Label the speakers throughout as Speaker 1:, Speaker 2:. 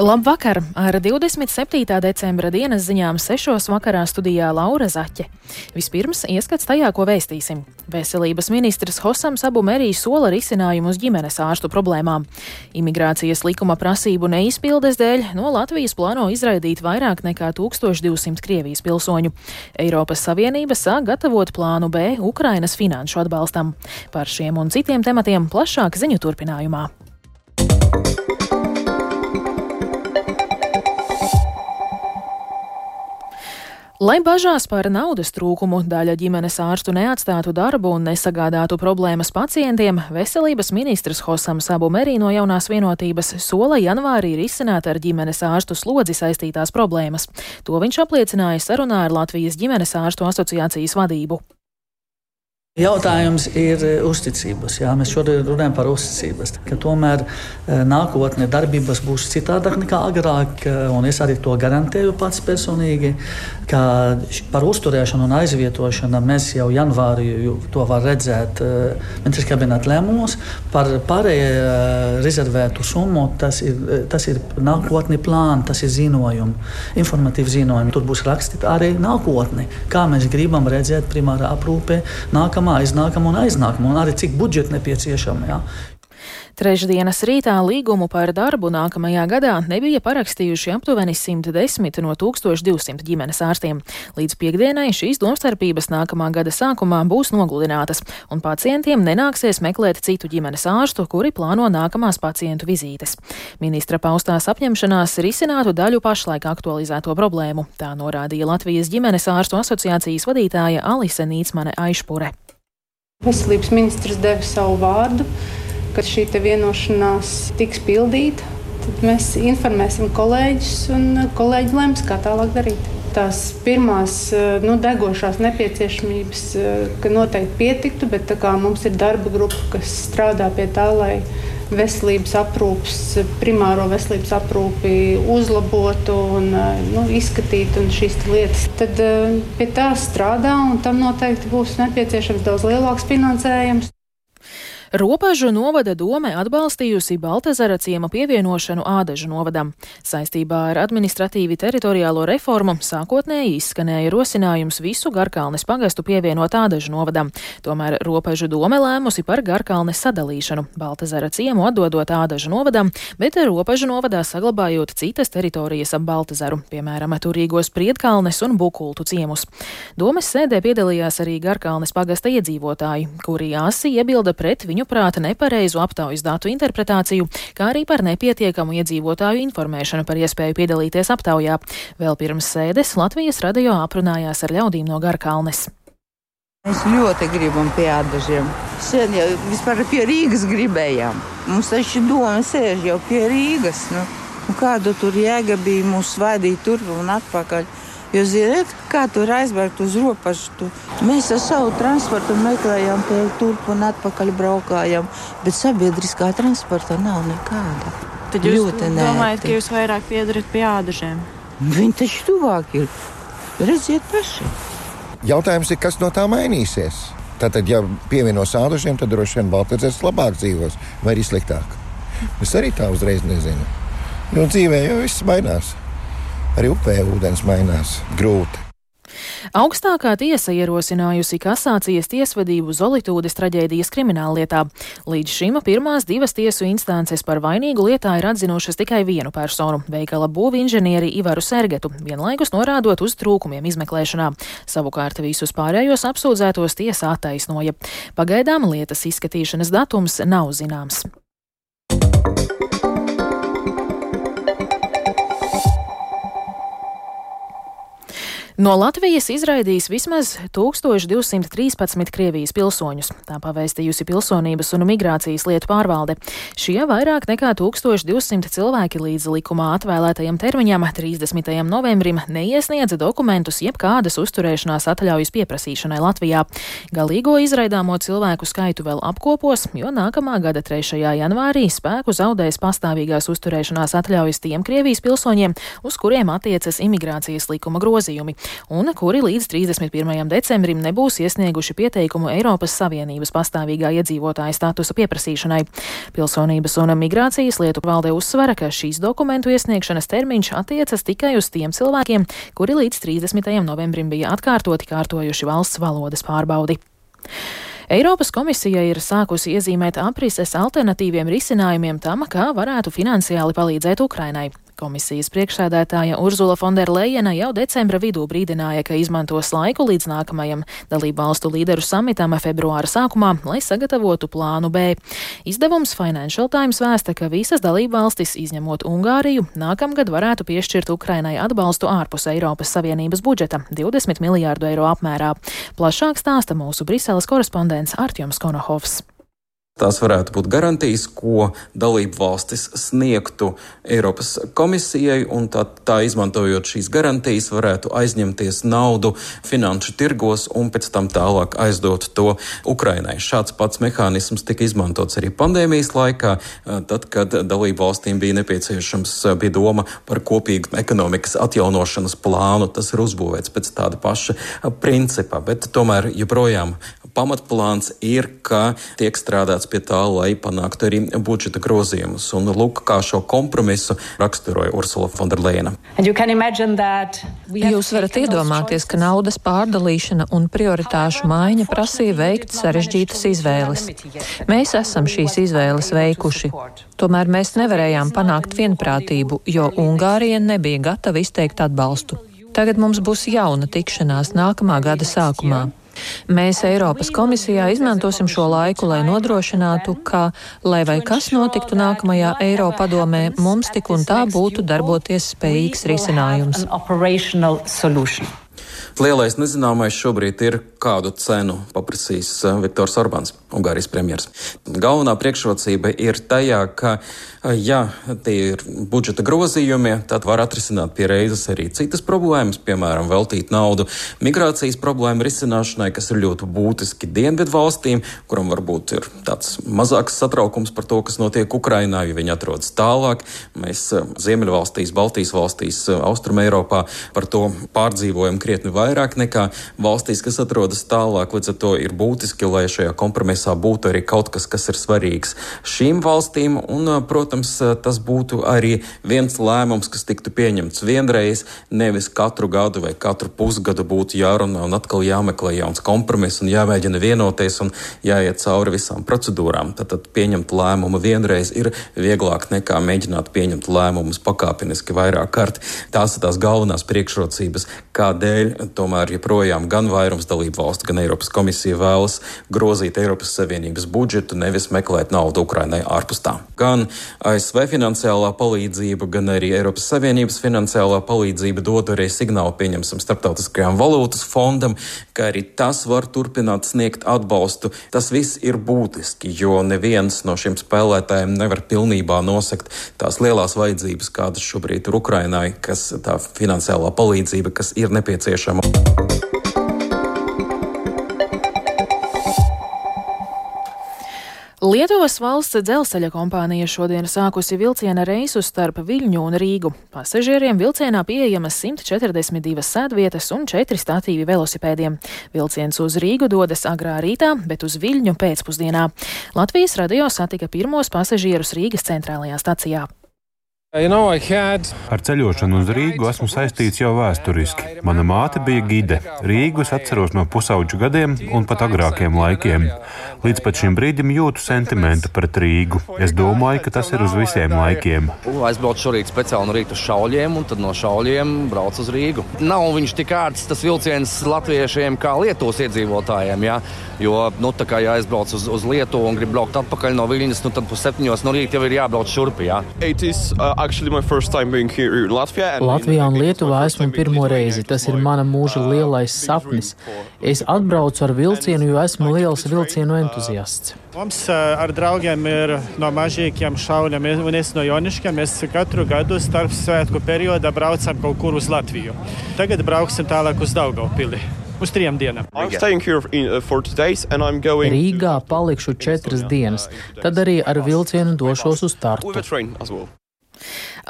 Speaker 1: Labvakar! Ar 27. decembra dienas ziņām 6. vakarā studijā Laura Zaķe. Vispirms ieskats tajā, ko vēstīsim. Veselības ministrs Hosams Abu Merī sola risinājumu uz ģimenes ārstu problēmām. Imigrācijas likuma prasību neizpildes dēļ no Latvijas plāno izraidīt vairāk nekā 1200 Krievijas pilsoņu. Eiropas Savienība sāk gatavot plānu B Ukrainas finanšu atbalstam. Par šiem un citiem tematiem plašāk ziņu turpinājumā. Lai bažās par naudas trūkumu daļa ģimenes ārstu neatstātu darbu un nesagādātu problēmas pacientiem, veselības ministrs Hosams Abu Merī no jaunās vienotības sola janvārī risināt ar ģimenes ārstu slodzi saistītās problēmas. To viņš apliecināja sarunā ar Latvijas ģimenes ārstu asociācijas vadību.
Speaker 2: Jautājums ir eh, uzticības. Jā, mēs šodien runājam par uzticības. Tomēr eh, nākotnē darbības būs citādāk nekā agrāk, eh, es arī to garantēju pats personīgi. Par uzturēšanu un aizvietošanu mēs jau janvārī to varam redzēt ministrs kabineta lēmumos. Par pārējai rezervētu summu tas ir, tas ir nākotni plāni, tas ir ziņojumi, informatīvi ziņojumi. Tur būs rakstīts arī nākotni, kā mēs gribam redzēt primārā aprūpē nākamā nākamā, aiznākamā un aiznākamā, un arī cik budžeta nepieciešama. Ja.
Speaker 1: Trešdienas rītā līgumu par darbu nākamajā gadā nebija parakstījuši aptuveni 110 no 1200 ģimenes ārstiem. Līdz piekdienai šīs domstarpības nākamā gada sākumā būs nogludinātas, un pacientiem nenāksies meklēt citu ģimenes ārstu, kuri plāno nākamās pacientu vizītes. Ministra paustās apņemšanās risinātu daļu pašlaik aktualizēto problēmu, tā norādīja Latvijas ģimenes ārstu asociācijas vadītāja Alise Nīcmane Aišpure.
Speaker 3: Veselības ministrs deva savu vārdu, ka šī vienošanās tiks pildīta. Tad mēs informēsim kolēģus, un kolēģi lems, kā tālāk darīt. Tās pirmās nu, degošās nepieciešamības, ka noteikti pietiktu, bet mums ir darba grupa, kas strādā pie tā, lai veselības aprūpes, primāro veselības aprūpi uzlabotu un nu, izskatītu un šīs lietas. Tad pie tā strādā un tam noteikti būs nepieciešams daudz lielāks finansējums.
Speaker 1: Robežu novada dome atbalstījusi Baltazara ciema pievienošanu Ādažu novadam. Saistībā ar administratīvi teritoriālo reformu sākotnēji izskanēja rosinājums visu Garkalnes pagastu pievienot Ādažu novadam. Tomēr Robežu dome lēmusi par Garkalnes sadalīšanu, Baltazara ciemu atdodot Ādažu novadam, bet Robežu novadā saglabājot citas teritorijas ap Baltazaru, piemēram, Turīgos Priedkalnes un Bukultu ciemus. Domes sēdē piedalījās arī Garkalnes pagasta iedzīvotāji, kuri asi iebilda pret viņu viņuprāt nepareizu aptaujas datu interpretāciju, kā arī par nepietiekamu iedzīvotāju informēšanu par iespēju piedalīties aptaujā. Vēl pirms sēdes Latvijas radio aprunājās ar ļaudīm no Garkalnes.
Speaker 4: Mēs ļoti gribam pie ādažiem. Sen jau vispār pie Rīgas gribējām. Mums taču doma sēž jau pie Rīgas. Nu. Un kādu tur jēga bija mūs svaidīt turp un atpakaļ. Jo, ziniet, kā tur aizbraukt uz robežu, tu, mēs ar savu transportu meklējām, te turp un atpakaļ braukājām, bet sabiedriskā transporta nav nekāda.
Speaker 5: Tad jūs Ļoti domājat, nēti. ka jūs vairāk piedarat pie ādažiem?
Speaker 4: Viņi taču tuvāk ir. Redziet paši.
Speaker 6: Jautājums ir, kas no tā mainīsies? Tātad, ja pievienos ādažiem, tad droši vien Baltkrievijas labāk dzīvos vai arī sliktāk. Es arī tā uzreiz nezinu. Jo dzīvē jau viss mainās. Arī upē ūdens mainās grūti.
Speaker 1: Augstākā tiesa ierosinājusi kasācijas tiesvedību Zolitūdes traģēdijas krimināllietā. Līdz šim pirmās divas tiesu instances par vainīgu lietā ir atzinušas tikai vienu personu - veikala būvinženieri Ivaru Sergetu, vienlaikus norādot uz trūkumiem izmeklēšanā. Savukārt visus pārējos apsūdzētos tiesa attaisnoja. Pagaidām lietas izskatīšanas datums nav zināms. No Latvijas izraidīs vismaz 1213 Krievijas pilsoņus, tā pavēstījusi Pilsonības un migrācijas lietu pārvalde. Šie vairāk nekā 1200 cilvēki līdz likumā atvēlētajam termiņam 30. novembrim neiesniedza dokumentus jebkādas uzturēšanās atļaujas pieprasīšanai Latvijā. Galīgo izraidāmo cilvēku skaitu vēl apkopos, jo nākamā gada 3. janvārī spēku zaudēs pastāvīgās uzturēšanās atļaujas tiem Krievijas pilsoņiem, uz kuriem attiecas imigrācijas likuma grozījumi. Un kuri līdz 31. decembrim nebūs iesnieguši pieteikumu Eiropas Savienības pastāvīgā iedzīvotāja statusa pieprasīšanai. Pilsonības un migrācijas lietu valde uzsvera, ka šīs dokumentu iesniegšanas termiņš attiecas tikai uz tiem cilvēkiem, kuri līdz 30. novembrim bija atkārtoti kārtojuši valsts valodas pārbaudi. Eiropas komisija ir sākusi iezīmēt aprises alternatīviem risinājumiem tam, kā varētu finansiāli palīdzēt Ukrainai. Komisijas priekšsēdētāja Urzula Fonderlejena jau decembra vidū brīdināja, ka izmantos laiku līdz nākamajam dalību valstu līderu samitam februāra sākumā, lai sagatavotu plānu B. Izdevums Financial Times vēsta, ka visas dalību valstis, izņemot Ungāriju, nākamgad varētu piešķirt Ukrainai atbalstu ārpus Eiropas Savienības budžeta - 20 miljārdu eiro apmērā. Plašāk stāsta mūsu Briseles korespondents Artjoms Konohovs.
Speaker 7: Tās varētu būt garantijas, ko dalību valstis sniegtu Eiropas komisijai, un tā, tā izmantojot šīs garantijas, varētu aizņemties naudu finanšu tirgos un pēc tam tālāk aizdot to Ukrainai. Šāds pats mehānisms tika izmantots arī pandēmijas laikā, tad, kad dalību valstīm bija nepieciešams, bija doma par kopīgu ekonomikas atjaunošanas plānu. Tas ir uzbūvēts pēc tāda paša principa, bet tomēr joprojām pamatplāns ir, ka tiek strādāts pie tā, lai panāktu arī budžeta grozījumus. Un lūk, kā šo kompromisu raksturoja Ursula Fonderleina.
Speaker 8: Jūs varat iedomāties, ka naudas pārdalīšana un prioritāšu maiņa prasīja veikt sarežģītas izvēles. Mēs esam šīs izvēles veikuši. Tomēr mēs nevarējām panākt vienprātību, jo Ungārija nebija gatava izteikt atbalstu. Tagad mums būs jauna tikšanās nākamā gada sākumā. Mēs Eiropas komisijā izmantosim šo laiku, lai nodrošinātu, ka, lai vai kas notiktu nākamajā Eiropadomē, mums tik un tā būtu darboties spējīgs risinājums.
Speaker 7: Lielais nezināmais šobrīd ir, kādu cenu paprasīs eh, Viktors Orbāns, Ungārijas premjerministrs. Galvenā priekšrocība ir tajā, ka, eh, ja tie ir budžeta grozījumi, tad var atrisināt pie reizes arī citas problēmas, piemēram, veltīt naudu migrācijas problēmu risināšanai, kas ir ļoti būtiski dienvidu valstīm, kuram varbūt ir tāds mazāks satraukums par to, kas notiek Ukrainā, jo viņi atrodas tālāk. Mēs eh, Ziemeļvalstīs, Baltijas valstīs, Austrum Eiropā par to pārdzīvojam krietni vairāk nekā valstīs, kas atrodas tālāk. Līdz ar to ir būtiski, lai šajā kompromisā būtu arī kaut kas, kas ir svarīgs šīm valstīm. Un, protams, tas būtu arī viens lēmums, kas tiktu pieņemts vienreiz, nevis katru gadu vai katru pusgadu būtu jārunā un atkal jāmeklē jauns kompromiss un jāmēģina vienoties un jāiet cauri visām procedūrām. Tad, tad pieņemt lēmumu vienreiz ir vieglāk nekā mēģināt pieņemt lēmumus pakāpeniski vairāk kārt. Tās ir tās galvenās priekšrocības, kādēļ tomēr joprojām gan vairums dalību valstu, gan Eiropas komisija vēlas grozīt Eiropas Savienības budžetu, nevis meklēt naudu Ukrainai ārpus tā. Gan ASV finansiālā palīdzība, gan arī Eiropas Savienības finansiālā palīdzība dod arī signālu pieņemsim starptautiskajām valūtas fondam, ka arī tas var turpināt sniegt atbalstu. Tas viss ir būtiski, jo neviens no šiem spēlētājiem nevar pilnībā nosakt tās lielās vajadzības, kādas šobrīd ir Ukrainai, kas tā finansiālā palīdzība, kas ir nepieciešama.
Speaker 1: Lietuvas valsts dzelzceļa kompānija šodien sākusi vilciena reisu starp Viļņu un Rīgu. Pasažieriem vilcienā pieejamas 142 sēdvietas un 4 statīvi velosipēdiem. Vilciens uz Rīgu dodas agrā rītā, bet uz Viļņu pēcpusdienā. Latvijas radio satika pirmos pasažierus Rīgas centrālajā stacijā.
Speaker 9: Ar ceļošanu uz Rīgu esmu saistīts jau vēsturiski. Mana māte bija gide. Rīgu es atceros no pusauģu gadiem un pat agrākiem laikiem. Līdz pat šim brīdim jūtu sentimentu pret Rīgu. Es domāju, ka tas ir uz visiem laikiem.
Speaker 10: Aizbraucu šorīt speciāli no rīta uz šauļiem, un tad no šauļiem braucu uz Rīgu. Nav viņš tik ērts tas vilciens latviešiem kā Lietuvas iedzīvotājiem. Ja? Jo, nu, tā kā ja aizbrauc uz, uz Lietuvu un grib braukt atpakaļ no Viļņas, nu, tad pusseptiņos no rīta jau ir jābrauc šurp. Ja?
Speaker 11: Latvijā un Lietuvā esmu pirmo reizi. Tas ir mana mūža lielais sapnis. Es atbraucu ar vilcienu, jo esmu liels vilcienu entuziasts.
Speaker 12: Mums ar draugiem ir no mažīkiem šauļiem, un es no Joniškiem. Mēs katru gadu starp svētku periodā braucam kaut kur uz Latviju. Tagad brauksim tālāk uz Daugavpili uz trim dienām.
Speaker 11: Rīgā palikšu četras dienas, tad arī ar vilcienu došos uz Tartu.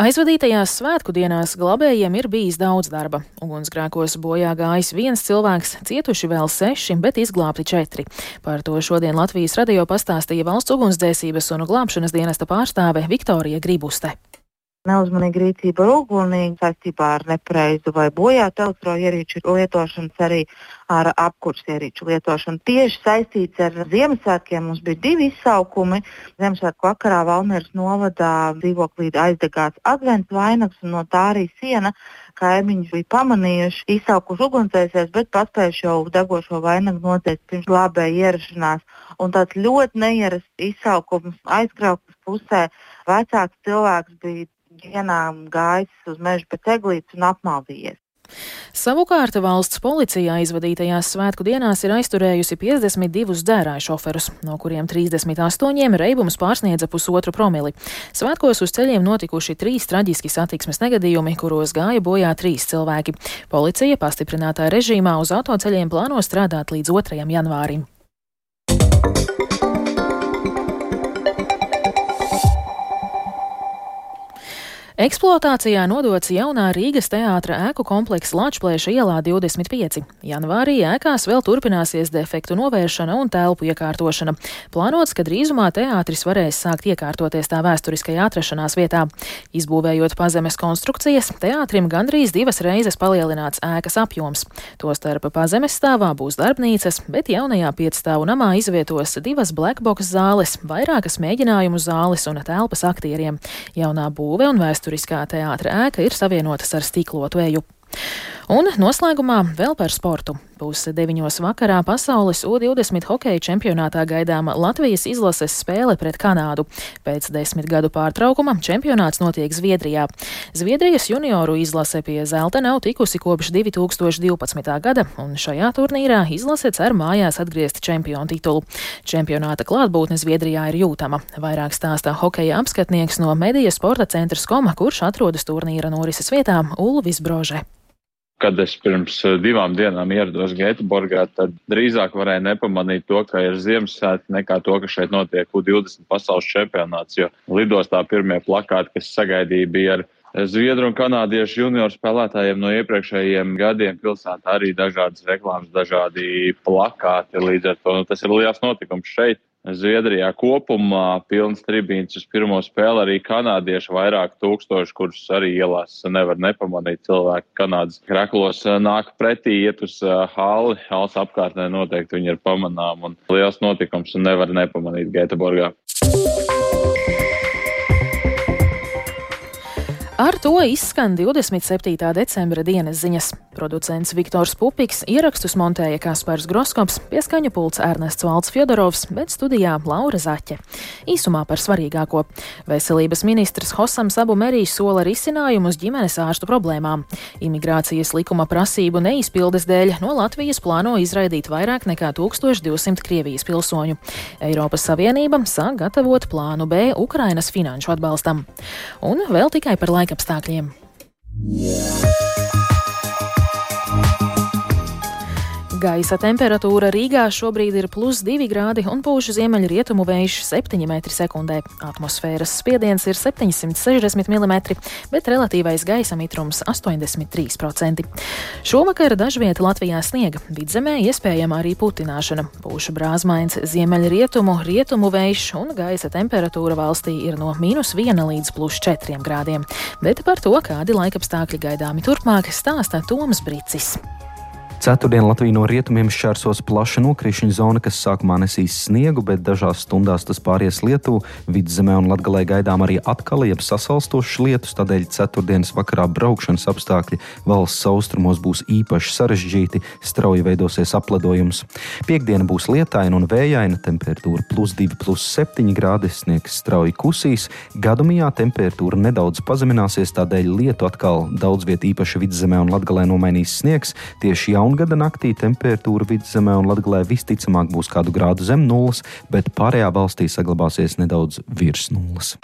Speaker 1: Aizvadītajās svētku dienās glabējiem ir bijis daudz darba. Ugunsgrēkos bojā gājis viens cilvēks, cietuši vēl seši, bet izglābti četri. Par to šodien Latvijas radio pastāstīja valsts ugunsdzēsības un glābšanas dienesta pārstāve Viktorija Gribuste.
Speaker 13: Neuzmanīga rīcība ar uguni saistībā ar nepareizu vai bojātu elektroierīču lietošanu, arī ar apkursu ierīču lietošanu. Tieši saistīts ar Ziemassvētkiem mums bija divi izsaukumi. Ziemassvētku vakarā Valmieras novadā dzīvoklī aizdegās advents vainags, un no tā arī siena kaimiņi bija pamanījuši, izsaukuši ugunsdzēsēs, bet paspējuši jau degošo vainagu nodzēst pirms glābēja ierašanās. Un tāds ļoti neierasts izsaukums aizkrauktas pusē. Vecāks cilvēks bija dienām gājis uz mežu pēc eglītes un apmaldījies.
Speaker 1: Savukārt valsts policija aizvadītajās svētku dienās ir aizturējusi 52 dzērāju šoferus, no kuriem 38 reibums pārsniedza pusotru promili. Svētkos uz ceļiem notikuši trīs traģiski satiksmes negadījumi, kuros gāja bojā trīs cilvēki. Policija pastiprinātā režīmā uz autoceļiem plāno strādāt līdz 2. janvārim. Eksploatācijā nodots jaunā Rīgas teātra ēku komplekss Lačplēša ielā 25. Janvārī ēkās vēl turpināsies defektu novēršana un telpu iekārtošana. Plānots, ka drīzumā teātris varēs sākt iekārtoties tā vēsturiskajā atrašanās vietā. Izbūvējot pazemes konstrukcijas, teātrim gandrīz divas reizes palielināts ēkas apjoms. Tostarp pazemes stāvā būs darbnīcas, bet jaunajā piecstāvu namā izvietos divas blackbox zāles, vairākas mēģinājumu zāles un telpas aktieriem. Jaunā būve un vēsturiskā vēsturiskā teātra ēka ir savienotas ar stiklotu eju. Un noslēgumā vēl par sportu. Puse deviņos vakarā pasaules U20 hokeja čempionātā gaidāma Latvijas izlases spēle pret Kanādu. Pēc desmit gadu pārtraukuma čempionāts notiek Zviedrijā. Zviedrijas junioru izlase pie zelta nav tikusi kopš 2012. gada, un šajā turnīrā izlase cer mājās atgriezt čempionu titulu. Čempionāta klātbūtne Zviedrijā ir jūtama. Vairāk stāstā hokeja apskatnieks no Medija sporta centra Skoma, kurš atrodas turnīra norises vietā Ulvis Brože
Speaker 14: kad es pirms eh, divām dienām ierados Gēteborgā, tad drīzāk varēju nepamanīt to, ka ir Ziemassvētki, nekā to, ka šeit notiek U20 pasaules čempionāts. Jo lidostā pirmie plakāti, kas sagaidīja, bija ar Zviedru un kanādiešu junioru spēlētājiem no iepriekšējiem gadiem pilsētā arī dažādas reklāmas, dažādi plakāti. Līdz ar to nu, tas ir liels notikums šeit. Zviedrijā kopumā pilns tribīns uz pirmo spēli. Arī kanādieši vairāk tūkstoši, kurus arī ielās. Nevar nepamanīt. Cilvēki Kanādas kreklos nāk pretī, iet uz hali, halas apkārtnē noteikti viņi ir pamanām. Un liels notikums. Un nevar nepamanīt Gēteborgā.
Speaker 1: Ar to izskan 27. decembra dienas ziņas. Producents Viktors Pupiks ierakstus montēja Kaspars Groskops, pieskaņa pults Ernests Valds Fjodorovs, bet studijā Laura Zaķe. Īsumā par svarīgāko. Veselības ministrs Hosams Abu Merijs sola risinājumus ģimenes ārstu problēmām. Imigrācijas likuma prasību neizpildes dēļ no Latvijas plāno izraidīt vairāk nekā 1200 Krievijas pilsoņu. Eiropas Savienība sāk gatavot plānu B Ukrainas finanšu atbalstam. Un vēl tikai par laika laikapstākļiem. Yeah. Gaisa temperatūra Rīgā šobrīd ir plus 2 grādi un pūš ziemeļrietumu vējš 7 m2. Atmosfēras spiediens ir 760 mm, bet relatīvais gaisa mitrums 83%. Šovakar dažvieta Latvijā sniega, vidzemē iespējama arī putināšana. Pūš brāzmains ziemeļrietumu, rietumu vējš un gaisa temperatūra valstī ir no mīnus 1 līdz plus 4 grādiem. Bet par to, kādi laikapstākļi gaidāmi turpmāk, stāsta Toms Brīcis.
Speaker 15: Ceturtdien Latviju no rietumiem šķērsos plaša nokrišņa zona, kas sākumā nesīs sniegu, bet dažās stundās tas pāries Lietuvā. Vidzemē un Latgalē gaidām arī atkal jeb sasalstošas lietus, tādēļ ceturtdienas vakarā braukšanas apstākļi valsts austrumos būs īpaši sarežģīti, strauji veidosies apledojums. Piektdiena būs lietaina un vējaina, temperatūra plus 2, plus 7 grādi, sniegs strauji kusīs. Gadumijā temperatūra nedaudz pazemināsies, tādēļ lietu atkal daudz vietā īpaši vidzemē un Latgalē nomainīs sniegs. Tieši jaun jaungada naktī temperatūra vidzemē un Latvijā visticamāk būs kādu grādu zem nulles, bet pārējā valstī saglabāsies nedaudz virs nulles.